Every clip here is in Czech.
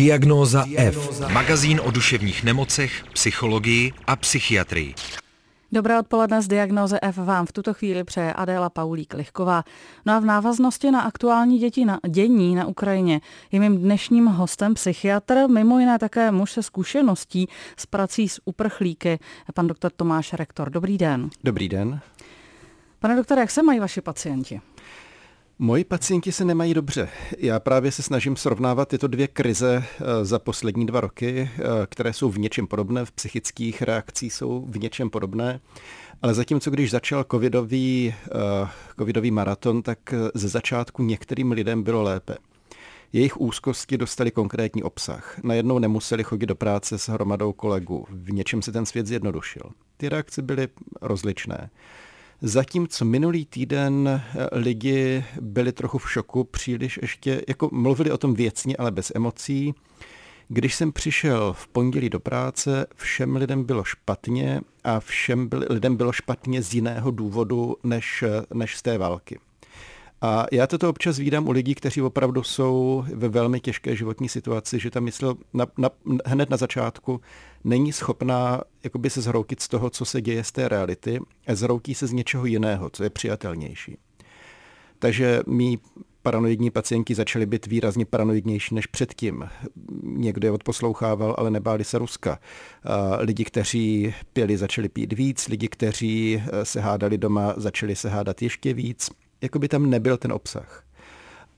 Diagnóza F. Magazín o duševních nemocech, psychologii a psychiatrii. Dobré odpoledne z diagnoze F vám v tuto chvíli přeje Adéla Paulík-Lichková. No a v návaznosti na aktuální děti na, dění na Ukrajině je mým dnešním hostem psychiatr, mimo jiné také muž se zkušeností s prací s uprchlíky, pan doktor Tomáš Rektor. Dobrý den. Dobrý den. Pane doktore, jak se mají vaši pacienti? Moji pacienti se nemají dobře. Já právě se snažím srovnávat tyto dvě krize eh, za poslední dva roky, eh, které jsou v něčem podobné, v psychických reakcích jsou v něčem podobné. Ale zatímco když začal covidový, eh, covidový maraton, tak ze začátku některým lidem bylo lépe. Jejich úzkosti dostali konkrétní obsah. Najednou nemuseli chodit do práce s hromadou kolegů. V něčem se ten svět zjednodušil. Ty reakce byly rozličné. Zatímco minulý týden eh, lidi byli trochu v šoku, příliš ještě, jako mluvili o tom věcně, ale bez emocí. Když jsem přišel v pondělí do práce, všem lidem bylo špatně a všem byl, lidem bylo špatně z jiného důvodu než, než z té války. A já toto občas vídám u lidí, kteří opravdu jsou ve velmi těžké životní situaci, že ta mysl na, na, hned na začátku není schopná jakoby se zhroutit z toho, co se děje z té reality a zhroutí se z něčeho jiného, co je přijatelnější. Takže mý paranoidní pacienti začali být výrazně paranoidnější než předtím. Někdo je odposlouchával, ale nebáli se Ruska. Lidi, kteří pěli, začali pít víc, lidi, kteří se hádali doma, začali se hádat ještě víc jako by tam nebyl ten obsah.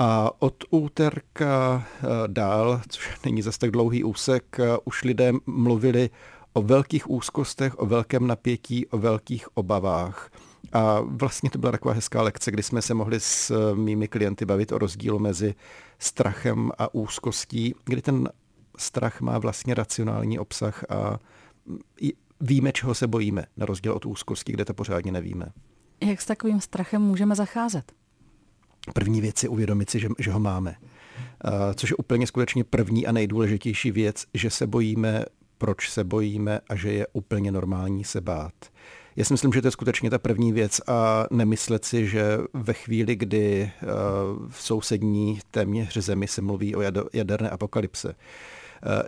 A od úterka eh, dál, což není zase tak dlouhý úsek, eh, už lidé mluvili o velkých úzkostech, o velkém napětí, o velkých obavách. A vlastně to byla taková hezká lekce, kdy jsme se mohli s eh, mými klienty bavit o rozdílu mezi strachem a úzkostí, kdy ten strach má vlastně racionální obsah a víme, čeho se bojíme, na rozdíl od úzkosti, kde to pořádně nevíme. Jak s takovým strachem můžeme zacházet? První věc je uvědomit si, že, že ho máme. Uh, což je úplně skutečně první a nejdůležitější věc, že se bojíme, proč se bojíme a že je úplně normální se bát. Já si myslím, že to je skutečně ta první věc a nemyslet si, že ve chvíli, kdy uh, v sousední téměř zemi se mluví o jaderné apokalypse, uh,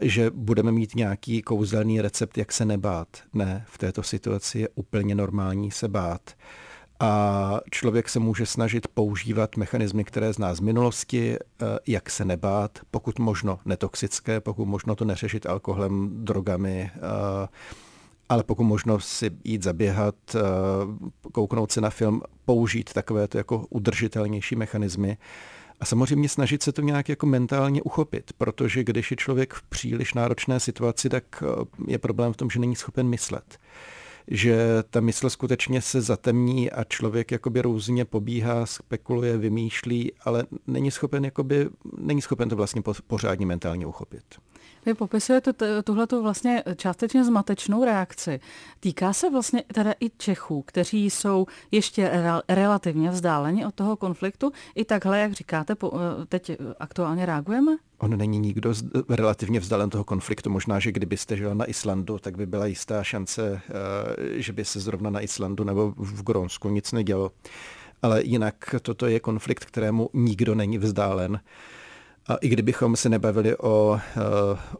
že budeme mít nějaký kouzelný recept, jak se nebát. Ne, v této situaci je úplně normální se bát a člověk se může snažit používat mechanismy, které zná z minulosti, eh, jak se nebát, pokud možno netoxické, pokud možno to neřešit alkoholem, drogami, eh, ale pokud možno si jít zaběhat, eh, kouknout se na film, použít takovéto jako udržitelnější mechanismy. A samozřejmě snažit se to nějak jako mentálně uchopit, protože když je člověk v příliš náročné situaci, tak je problém v tom, že není schopen myslet že ta mysl skutečně se zatemní a člověk jakoby různě pobíhá, spekuluje, vymýšlí, ale není schopen, jakoby, není schopen to vlastně pořádně mentálně uchopit. Vy popisujete tuhle vlastně částečně zmatečnou reakci. Týká se vlastně teda i Čechů, kteří jsou ještě re- relativně vzdáleni od toho konfliktu. I takhle, jak říkáte, po, eh, teď aktuálně reagujeme? On není nikdo z, relativně vzdálen toho konfliktu. Možná, že kdybyste žil na Islandu, tak by byla jistá šance, eh, že by se zrovna na Islandu nebo v Grónsku nic nedělo. Ale jinak toto je konflikt, kterému nikdo není vzdálen. A i kdybychom se nebavili o, eh,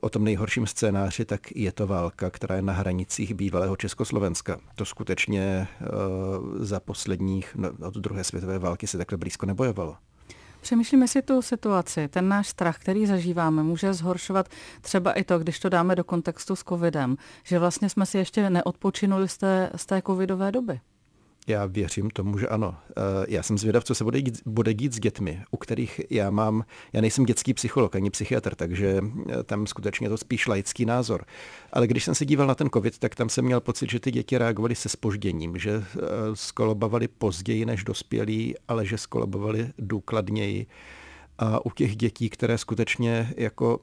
o tom nejhorším scénáři, tak je to válka, která je na hranicích bývalého Československa. To skutečně eh, za posledních, no, od druhé světové války se takhle blízko nebojovalo. Přemýšlíme si tu situaci, ten náš strach, který zažíváme, může zhoršovat třeba i to, když to dáme do kontextu s covidem, že vlastně jsme si ještě neodpočinuli z té, z té covidové doby. Já věřím tomu, že ano. Eh, já jsem zvědav, co se bude dít, bude dít s dětmi, u kterých já mám, já nejsem dětský psycholog ani psychiatr, takže eh, tam skutečně to spíš laický názor. Ale když jsem se díval na ten covid, tak tam jsem měl pocit, že ty děti reagovaly se spožděním, že eh, skolobovali později než dospělí, ale že skolobovali důkladněji. A u těch dětí, které skutečně jako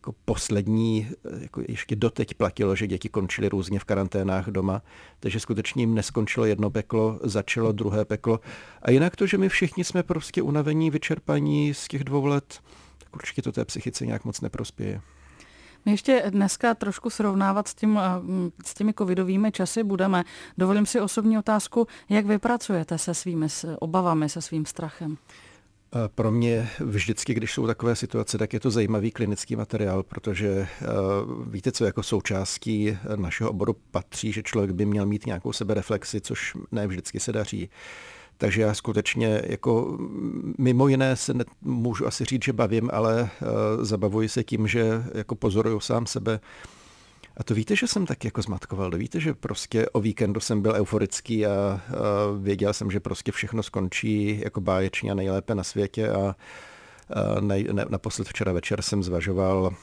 jako poslední, jako ještě doteď platilo, že děti končily různě v karanténách doma, takže skutečně jim neskončilo jedno peklo, začalo druhé peklo. A jinak to, že my všichni jsme prostě unavení, vyčerpaní z těch dvou let, tak určitě to té psychice nějak moc neprospěje. My ještě dneska trošku srovnávat s, tím, s těmi covidovými časy budeme. Dovolím si osobní otázku, jak vy pracujete se svými obavami, se svým strachem? Pro mě vždycky, když jsou takové situace, tak je to zajímavý klinický materiál, protože víte, co jako součástí našeho oboru patří, že člověk by měl mít nějakou sebereflexi, což ne vždycky se daří. Takže já skutečně jako mimo jiné se ne, můžu asi říct, že bavím, ale uh, zabavuji se tím, že jako pozoruju sám sebe. A to víte, že jsem tak jako zmatkoval. Víte, že prostě o víkendu jsem byl euforický a, a věděl jsem, že prostě všechno skončí jako báječně a nejlépe na světě a Naposled včera večer jsem zvažoval,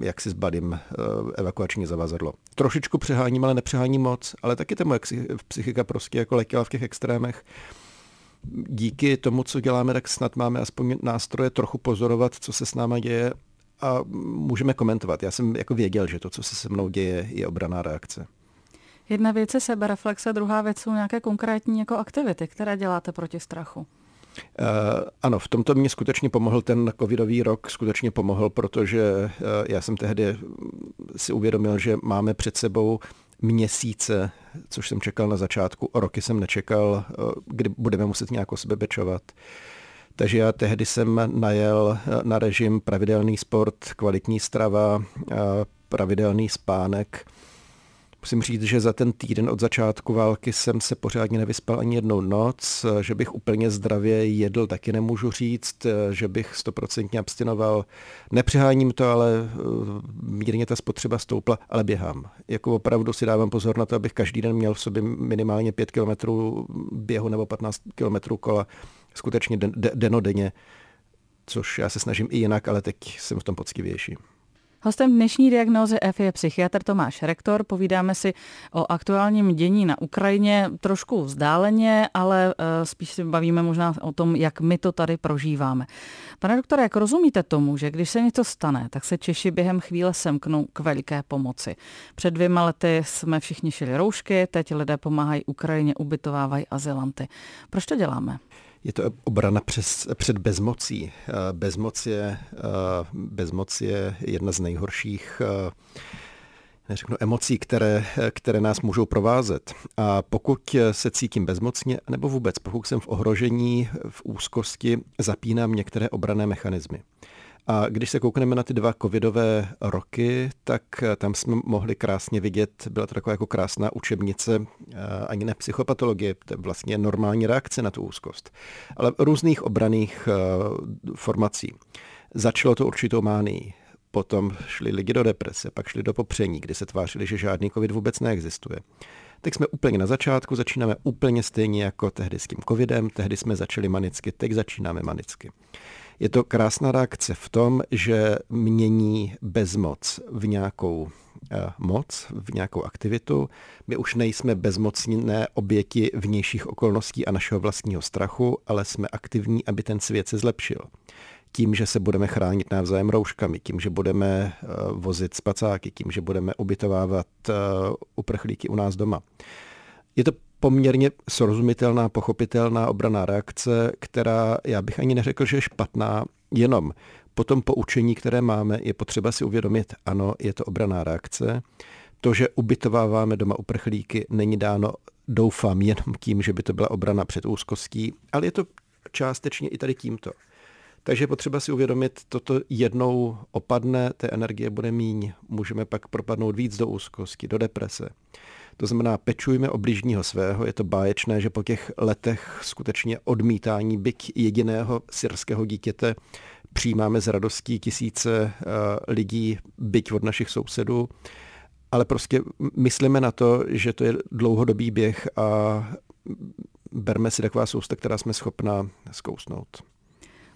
jak si zbadím evakuační zavazadlo. Trošičku přeháním, ale nepřeháním moc, ale taky ta moje psychika prostě jako letěla v těch extrémech. Díky tomu, co děláme, tak snad máme aspoň nástroje trochu pozorovat, co se s náma děje a můžeme komentovat. Já jsem jako věděl, že to, co se se mnou děje, je obraná reakce. Jedna věc je sebereflexe, druhá věc jsou nějaké konkrétní jako aktivity, které děláte proti strachu. Uh, ano, v tomto mě skutečně pomohl ten covidový rok, skutečně pomohl, protože uh, já jsem tehdy si uvědomil, že máme před sebou měsíce, což jsem čekal na začátku, roky jsem nečekal, uh, kdy budeme muset nějak o sebe bečovat. Takže já tehdy jsem najel na režim pravidelný sport, kvalitní strava, pravidelný spánek Musím říct, že za ten týden od začátku války jsem se pořádně nevyspal ani jednou noc, že bych úplně zdravě jedl, taky nemůžu říct, že bych stoprocentně abstinoval. Nepřeháním to, ale eh, mírně ta spotřeba stoupla, ale běhám. Jako opravdu si dávám pozor na to, abych každý den měl v sobě minimálně 5 kilometrů běhu nebo 15 kilometrů kola, skutečně den, denodenně, což já se snažím i jinak, ale teď jsem v tom poctivější. Hostem dnešní diagnózy F je psychiatr Tomáš Rektor. Povídáme si o aktuálním dění na Ukrajině trošku vzdáleně, ale eh, spíš si bavíme možná o tom, jak my to tady prožíváme. Pane doktore, jak rozumíte tomu, že když se něco stane, tak se Češi během chvíle semknou k veliké pomoci? Před dvěma lety jsme všichni šili roušky, teď lidé pomáhají Ukrajině, ubytovávají azylanty. Proč to děláme? Je to obrana přes, před bezmocí. Eh, bezmoc je, eh, bezmoc je jedna z nejhorších eh, neřeknu, emocí, které, které nás můžou provázet. A pokud se cítím bezmocně, nebo vůbec pokud jsem v ohrožení, v úzkosti, zapínám některé obrané mechanismy. A když se koukneme na ty dva covidové roky, tak eh, tam jsme mohli krásně vidět, byla to taková jako krásná učebnice, eh, ani ne psychopatologie, to je vlastně normální reakce na tu úzkost, ale různých obraných eh, formací. Začalo to určitou mánií, potom šli lidi do deprese, pak šli do popření, kdy se tvářili, že žádný covid vůbec neexistuje. Tak jsme úplně na začátku, začínáme úplně stejně jako tehdy s tím covidem, tehdy jsme začali manicky, teď začínáme manicky. Je to krásná reakce v tom, že mění bezmoc v nějakou eh, moc, v nějakou aktivitu. My už nejsme bezmocné oběti vnějších okolností a našeho vlastního strachu, ale jsme aktivní, aby ten svět se zlepšil. Tím, že se budeme chránit navzájem rouškami, tím, že budeme eh, vozit spacáky, tím, že budeme ubytovávat eh, uprchlíky u nás doma. Je to poměrně srozumitelná, pochopitelná obraná reakce, která já bych ani neřekl, že je špatná, jenom po tom poučení, které máme, je potřeba si uvědomit, ano, je to obraná reakce. To, že ubytováváme doma uprchlíky, není dáno, doufám, jenom tím, že by to byla obrana před úzkostí, ale je to částečně i tady tímto. Takže potřeba si uvědomit, toto jednou opadne, té energie bude míň, můžeme pak propadnout víc do úzkosti, do deprese. To znamená, pečujme o bližního svého. Je to báječné, že po těch letech skutečně odmítání byť jediného syrského dítěte přijímáme z radostí tisíce eh, lidí, byť od našich sousedů. Ale prostě myslíme na to, že to je dlouhodobý běh a berme si taková sousta, která jsme schopna zkousnout.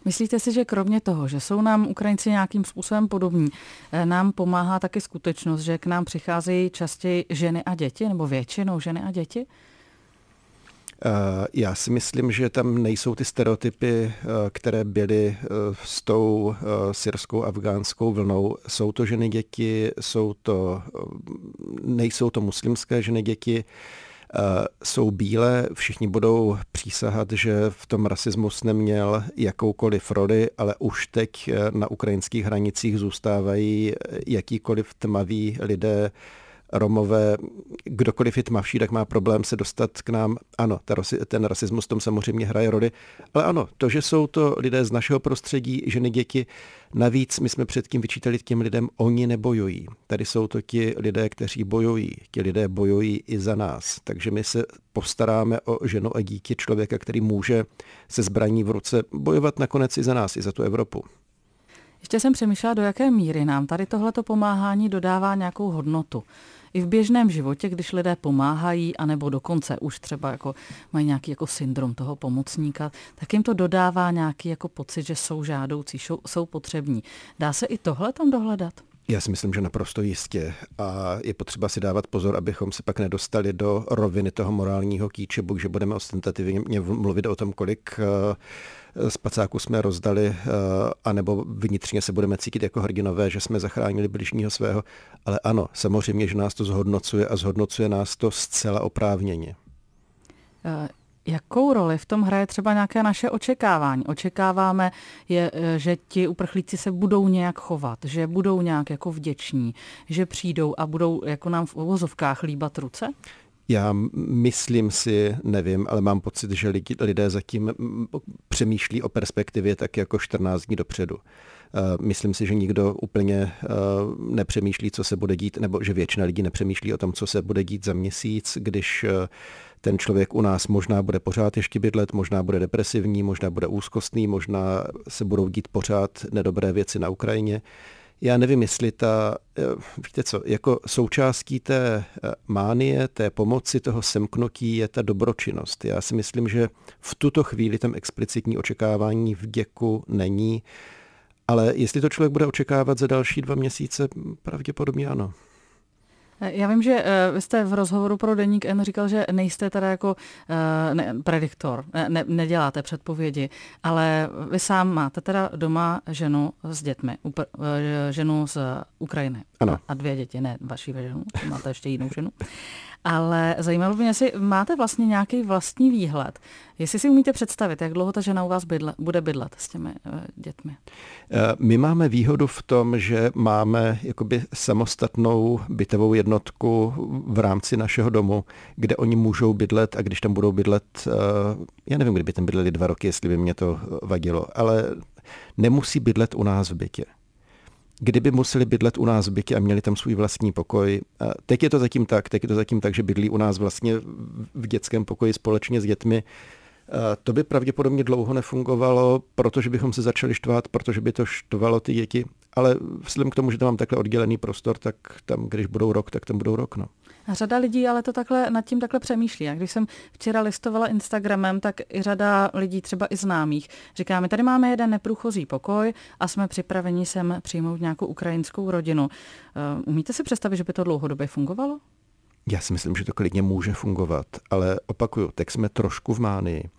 Myslíte si, že kromě toho, že jsou nám Ukrajinci nějakým způsobem podobní, eh, nám pomáhá taky skutečnost, že k nám přicházejí častěji ženy a děti, nebo většinou ženy a děti? Eh, já si myslím, že tam nejsou ty stereotypy, eh, které byly s tou syrskou afgánskou vlnou. Jsou to ženy děti, jsou to, nejsou to muslimské ženy děti, jsou bílé, všichni budou přísahat, že v tom rasismus neměl jakoukoliv roli, ale už teď eh, na ukrajinských hranicích zůstávají jakýkoliv tmaví lidé Romové, kdokoliv je tmavší, tak má problém se dostat k nám. Ano, ten rasismus tom samozřejmě hraje roli, ale ano, to, že jsou to lidé z našeho prostředí, ženy, děti, navíc my jsme předtím vyčítali těm lidem, oni nebojují. Tady jsou to ti lidé, kteří bojují. Ti lidé bojují i za nás. Takže my se postaráme o ženu a dítě člověka, který může se zbraní v ruce bojovat nakonec i za nás, i za tu Evropu. Ještě jsem přemýšlela, do jaké míry nám tady tohleto pomáhání dodává nějakou hodnotu. I v běžném životě, když lidé pomáhají, anebo dokonce už třeba jako mají nějaký jako syndrom toho pomocníka, tak jim to dodává nějaký jako pocit, že jsou žádoucí, jsou, jsou potřební. Dá se i tohle tam dohledat? Já si myslím, že naprosto jistě. A je potřeba si dávat pozor, abychom se pak nedostali do roviny toho morálního kýče, že budeme ostentativně mluvit o tom, kolik eh, spacáků jsme rozdali, eh, anebo vnitřně se budeme cítit jako hrdinové, že jsme zachránili bližního svého. Ale ano, samozřejmě, že nás to zhodnocuje a zhodnocuje nás to zcela oprávněně. Uh Jakou roli v tom hraje třeba nějaké naše očekávání? Očekáváme, je, e, že ti uprchlíci se budou nějak chovat, že budou nějak jako vděční, že přijdou a budou jako nám v uvozovkách líbat ruce? Já myslím si, nevím, ale mám pocit, že lidi, lidé zatím přemýšlí o perspektivě tak jako 14 dní dopředu. E, myslím si, že nikdo úplně e, nepřemýšlí, co se bude dít, nebo že většina lidí nepřemýšlí o tom, co se bude dít za měsíc, když ten člověk u nás možná bude pořád ještě bydlet, možná bude depresivní, možná bude úzkostný, možná se budou dít pořád nedobré věci na Ukrajině. Já nevím, jestli ta, eh, víte co, jako součástí té eh, mánie, té pomoci, toho semknutí je ta dobročinnost. Já si myslím, že v tuto chvíli tam explicitní očekávání v děku není, ale jestli to člověk bude očekávat za další dva měsíce, pravděpodobně ano. Já vím, že uh, vy jste v rozhovoru pro Deník N říkal, že nejste teda jako uh, ne, prediktor, ne, neděláte předpovědi, ale vy sám máte teda doma ženu s dětmi, upr, ženu z Ukrajiny ano. a dvě děti, ne vaší ženu, máte ještě jinou ženu. Ale zajímalo by mě, jestli máte vlastně nějaký vlastní výhled. Jestli si umíte představit, jak dlouho ta žena u vás bydle, bude bydlet s těmi uh, dětmi? My máme výhodu v tom, že máme jakoby samostatnou bytovou jednotku v rámci našeho domu, kde oni můžou bydlet a když tam budou bydlet, uh, já nevím, kdyby tam bydleli dva roky, jestli by mě to vadilo, ale nemusí bydlet u nás v bytě kdyby museli bydlet u nás v bytě a měli tam svůj vlastní pokoj. Teď je to zatím tak, teď je to zatím tak, že bydlí u nás vlastně v dětském pokoji společně s dětmi. To by pravděpodobně dlouho nefungovalo, protože bychom se začali štvát, protože by to štvalo ty děti. Ale vzhledem k tomu, že tam mám takhle oddělený prostor, tak tam, když budou rok, tak tam budou rok. No. Řada lidí ale to takhle nad tím takhle přemýšlí. A když jsem včera listovala Instagramem, tak i řada lidí, třeba i známých, říká, my tady máme jeden neprůchozí pokoj a jsme připraveni sem přijmout nějakou ukrajinskou rodinu. Uh, umíte si představit, že by to dlouhodobě fungovalo? Já si myslím, že to klidně může fungovat, ale opakuju, tak jsme trošku v mánii.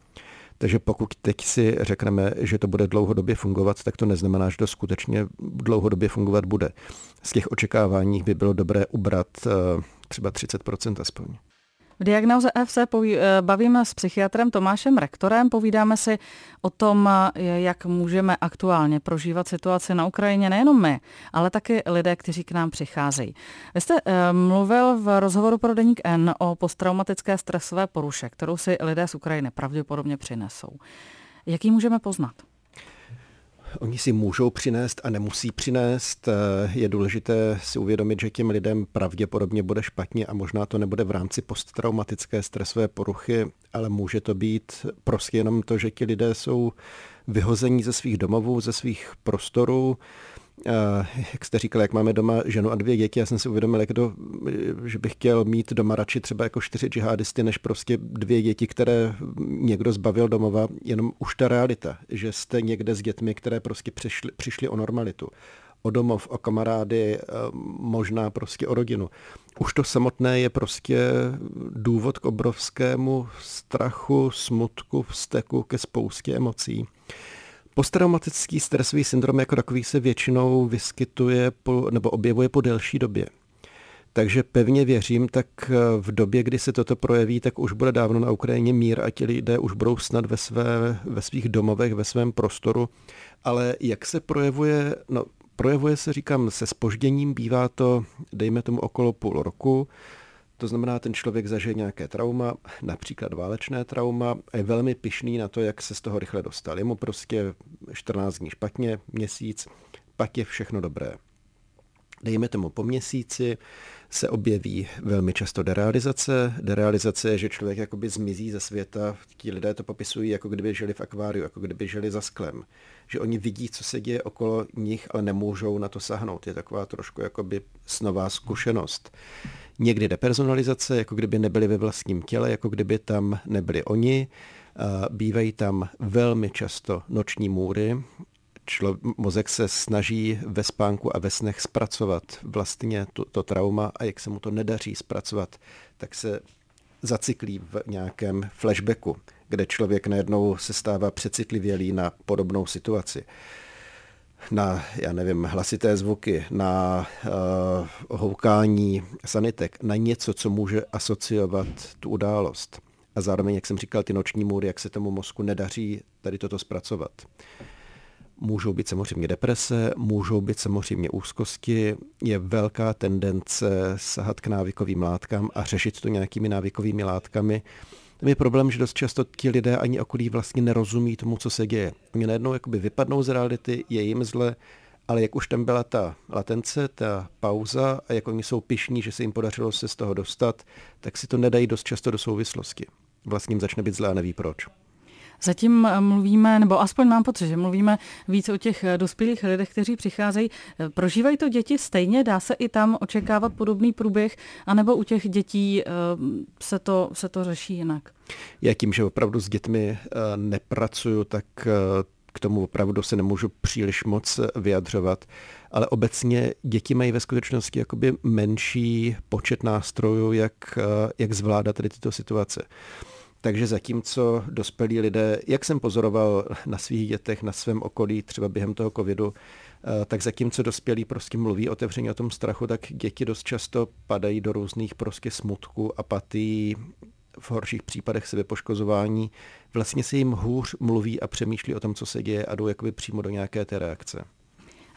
Takže pokud teď si řekneme, že to bude dlouhodobě fungovat, tak to neznamená, že to skutečně dlouhodobě fungovat bude. Z těch očekávání by bylo dobré ubrat eh, třeba 30% aspoň. V diagnoze F se poví, eh, bavíme s psychiatrem Tomášem Rektorem, povídáme si o tom, eh, jak můžeme aktuálně prožívat situaci na Ukrajině, nejenom my, ale taky lidé, kteří k nám přicházejí. Vy jste eh, mluvil v rozhovoru pro Deník N o posttraumatické stresové poruše, kterou si lidé z Ukrajiny pravděpodobně přinesou. Jak ji můžeme poznat? Oni si můžou přinést a nemusí přinést. Eh, je důležité si uvědomit, že těm lidem pravděpodobně bude špatně a možná to nebude v rámci posttraumatické stresové poruchy, ale může to být prostě jenom to, že ti lidé jsou vyhození ze svých domovů, ze svých prostorů, jak jste říkal, jak máme doma ženu a dvě děti, já jsem si uvědomil, jak to, že bych chtěl mít doma radši třeba jako čtyři džihadisty, než prostě dvě děti, které někdo zbavil domova, jenom už ta realita, že jste někde s dětmi, které prostě přišly, přišly o normalitu, o domov, o kamarády, možná prostě o rodinu. Už to samotné je prostě důvod k obrovskému strachu, smutku, vzteku ke spoustě emocí. Posttraumatický stresový syndrom jako takový se většinou vyskytuje po, nebo objevuje po delší době. Takže pevně věřím, tak eh, v době, kdy se toto projeví, tak už bude dávno na Ukrajině mír a ti lidé už budou snad ve, své, ve svých domovech, ve svém prostoru. Ale jak se projevuje, no projevuje se, říkám, se spožděním, bývá to, dejme tomu, okolo půl roku, to znamená, ten člověk zažije nějaké trauma, například válečné trauma, a je velmi pišný na to, jak se z toho rychle dostal. Je mu prostě 14 dní špatně, měsíc, pak je všechno dobré. Dejme tomu po měsíci, se objeví velmi často derealizace. Derealizace je, že člověk jakoby zmizí ze světa. Ti lidé to popisují, jako kdyby žili v akváriu, jako kdyby žili za sklem. Že oni vidí, co se děje okolo nich, ale nemůžou na to sahnout. Je taková trošku jakoby snová zkušenost. Někdy depersonalizace, jako kdyby nebyli ve vlastním těle, jako kdyby tam nebyli oni. Bývají tam velmi často noční můry, člo, mozek se snaží ve spánku a ve snech zpracovat vlastně to, to trauma a jak se mu to nedaří zpracovat, tak se zacyklí v nějakém flashbacku, kde člověk najednou se stává přecitlivělý na podobnou situaci na, já nevím, hlasité zvuky, na uh, houkání sanitek, na něco, co může asociovat tu událost. A zároveň, jak jsem říkal, ty noční můry, jak se tomu mozku nedaří tady toto zpracovat. Můžou být samozřejmě deprese, můžou být samozřejmě úzkosti, je velká tendence sahat k návykovým látkám a řešit to nějakými návykovými látkami. Tam je problém, že dost často ti lidé ani okolí vlastně nerozumí tomu, co se děje. Oni najednou jakoby vypadnou z reality, je jim zle, ale jak už tam byla ta latence, ta pauza a jak oni jsou pišní, že se jim podařilo se z toho dostat, tak si to nedají dost často do souvislosti. Vlastně jim začne být zle a neví proč. Zatím eh, mluvíme, nebo aspoň mám pocit, že mluvíme víc o těch eh, dospělých lidech, kteří přicházejí. Eh, prožívají to děti stejně? Dá se i tam očekávat podobný průběh? anebo u těch dětí se to, se to řeší jinak? Já tím, že opravdu s dětmi nepracuju, tak k tomu opravdu se nemůžu příliš moc vyjadřovat, ale obecně děti mají ve skutečnosti jakoby menší počet nástrojů, jak, jak zvládat tady tyto situace. Takže zatímco dospělí lidé, jak jsem pozoroval na svých dětech, na svém okolí, třeba během toho covidu, eh, tak zatímco dospělí prostě mluví otevřeně o tom strachu, tak děti dost často padají do různých prostě smutků, apatii, v horších případech sebepoškozování. Vlastně se jim hůř mluví a přemýšlí o tom, co se děje a jdou jakoby přímo do nějaké té reakce.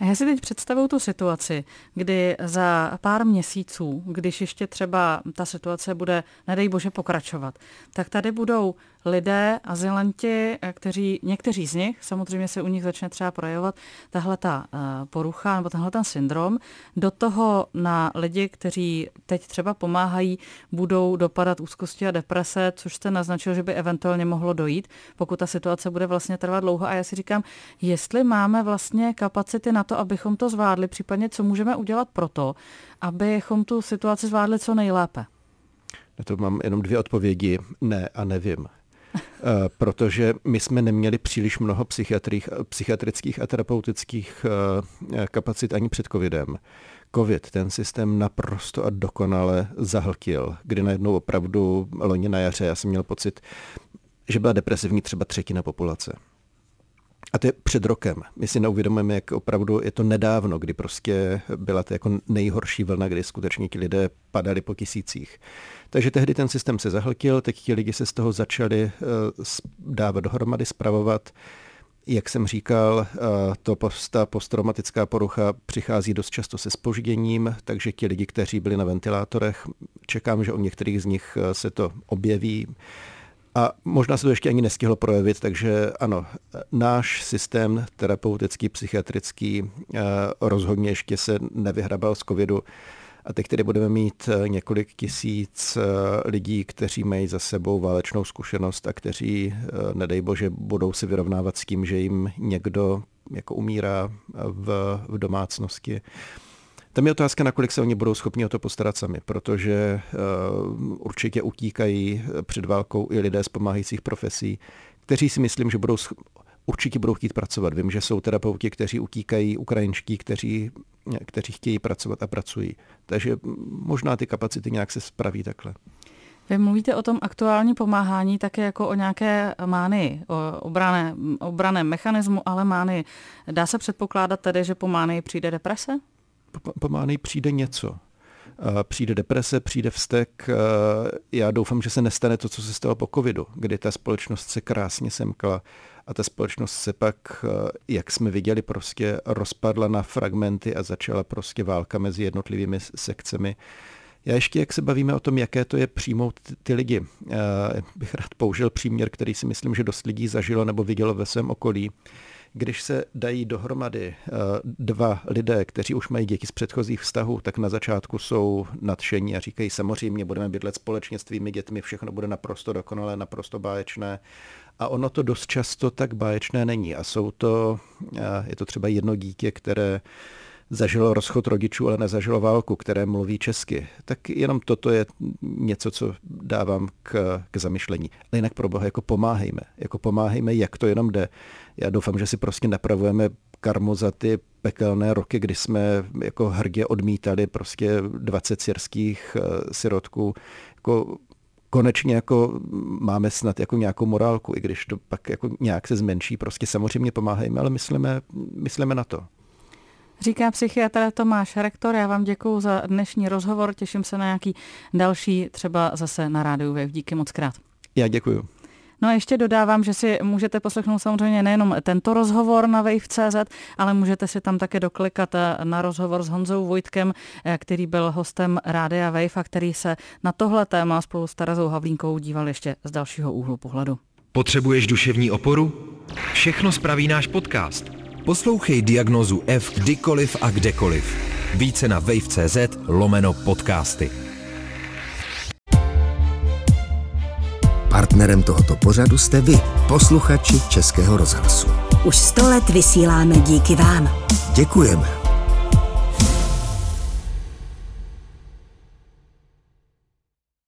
A já si teď představuju tu situaci, kdy za pár měsíců, když ještě třeba ta situace bude, nedej bože, pokračovat, tak tady budou lidé, azylanti, kteří, někteří z nich, samozřejmě se u nich začne třeba projevovat tahle ta eh, porucha nebo tenhle ten syndrom, do toho na lidi, kteří teď třeba pomáhají, budou dopadat úzkosti a deprese, což jste naznačil, že by eventuálně mohlo dojít, pokud ta situace bude vlastně trvat dlouho. A já si říkám, jestli máme vlastně kapacity na to, abychom to zvládli, případně co můžeme udělat pro to, abychom tu situaci zvládli co nejlépe. Na to mám jenom dvě odpovědi. Ne a nevím. Eh, protože my jsme neměli příliš mnoho psychiatrických a terapeutických eh, kapacit ani před covidem. Covid ten systém naprosto a dokonale zahltil, kdy najednou opravdu loni na jaře já jsem měl pocit, že byla depresivní třeba třetina populace. A to je před rokem. My si neuvědomujeme, jak opravdu je to nedávno, kdy prostě byla to jako nejhorší vlna, kdy skutečně ti lidé padali po tisících. Takže tehdy ten systém se zahltil, teď ti lidi se z toho začali uh, dávat dohromady, spravovat. Jak jsem říkal, uh, to ta posttraumatická porucha přichází dost často se spožděním, takže ti lidi, kteří byli na ventilátorech, čekám, že u některých z nich uh, se to objeví. A možná se to ještě ani nestihlo projevit, takže ano, náš systém terapeutický, psychiatrický rozhodně ještě se nevyhrabal z covidu. A teď tedy budeme mít eh, několik tisíc eh, lidí, kteří mají za sebou válečnou zkušenost a kteří, eh, nedej bože, budou se vyrovnávat s tím, že jim někdo jako umírá v, v domácnosti. Tam je otázka, nakolik se oni budou schopni o to postarat sami, protože uh, určitě utíkají před válkou i lidé z pomáhajících profesí, kteří si myslím, že budou určitě budou chtít pracovat. Vím, že jsou terapeuti, kteří utíkají, ukrajinští, kteří, kteří chtějí pracovat a pracují. Takže možná ty kapacity nějak se spraví takhle. Vy mluvíte o tom aktuální pomáhání také jako o nějaké mány, o obrané, obraném mechanismu, ale mány. Dá se předpokládat tedy, že po mány přijde deprese? Po, po mány přijde něco. Přijde deprese, přijde vztek. Já doufám, že se nestane to, co se stalo po covidu, kdy ta společnost se krásně semkla a ta společnost se pak, eh, jak jsme viděli, prostě rozpadla na fragmenty a začala prostě válka mezi jednotlivými sekcemi. Já ještě, jak se bavíme o tom, jaké to je přijmout ty lidi, eh, bych rád použil příměr, který si myslím, že dost lidí zažilo nebo vidělo ve svém okolí. Když se dají dohromady eh, dva lidé, kteří už mají děti z předchozích vztahů, tak na začátku jsou nadšení a říkají samozřejmě, budeme bydlet společně s tvými dětmi, všechno bude naprosto dokonalé, naprosto báječné. A ono to dost často tak báječné není. A jsou to, eh, je to třeba jedno dítě, které zažilo rozchod rodičů, ale nezažilo válku, které mluví česky. Tak jenom toto je něco, co dávám k, k zamyšlení. Ale jinak pro Boha, jako pomáhejme. Jako pomáhejme, jak to jenom jde. Já doufám, že si prostě napravujeme karmu za ty pekelné roky, kdy jsme jako hrdě odmítali prostě 20 syrských uh, sirotků. Jako konečně jako máme snad jako nějakou morálku, i když to pak jako nějak se zmenší. Prostě samozřejmě pomáhejme, ale myslíme, myslíme na to. Říká psychiatr Tomáš Rektor, já vám děkuji za dnešní rozhovor, těším se na nějaký další, třeba zase na rádiu Wave. Díky moc krát. Já děkuji. No a ještě dodávám, že si můžete poslechnout samozřejmě nejenom tento rozhovor na Wave.cz, ale můžete si tam také doklikat na rozhovor s Honzou Vojtkem, eh, který byl hostem Rádia Wave a který se na tohle téma spolu s Terazou Havlínkou díval ještě z dalšího úhlu pohledu. Potřebuješ duševní oporu? Všechno spraví náš podcast. Poslouchej diagnozu F kdykoliv a kdekoliv. Více na wave.cz lomeno podcasty. Partnerem tohoto pořadu jste vy, posluchači Českého rozhlasu. Už sto let vysíláme díky vám. Děkujeme.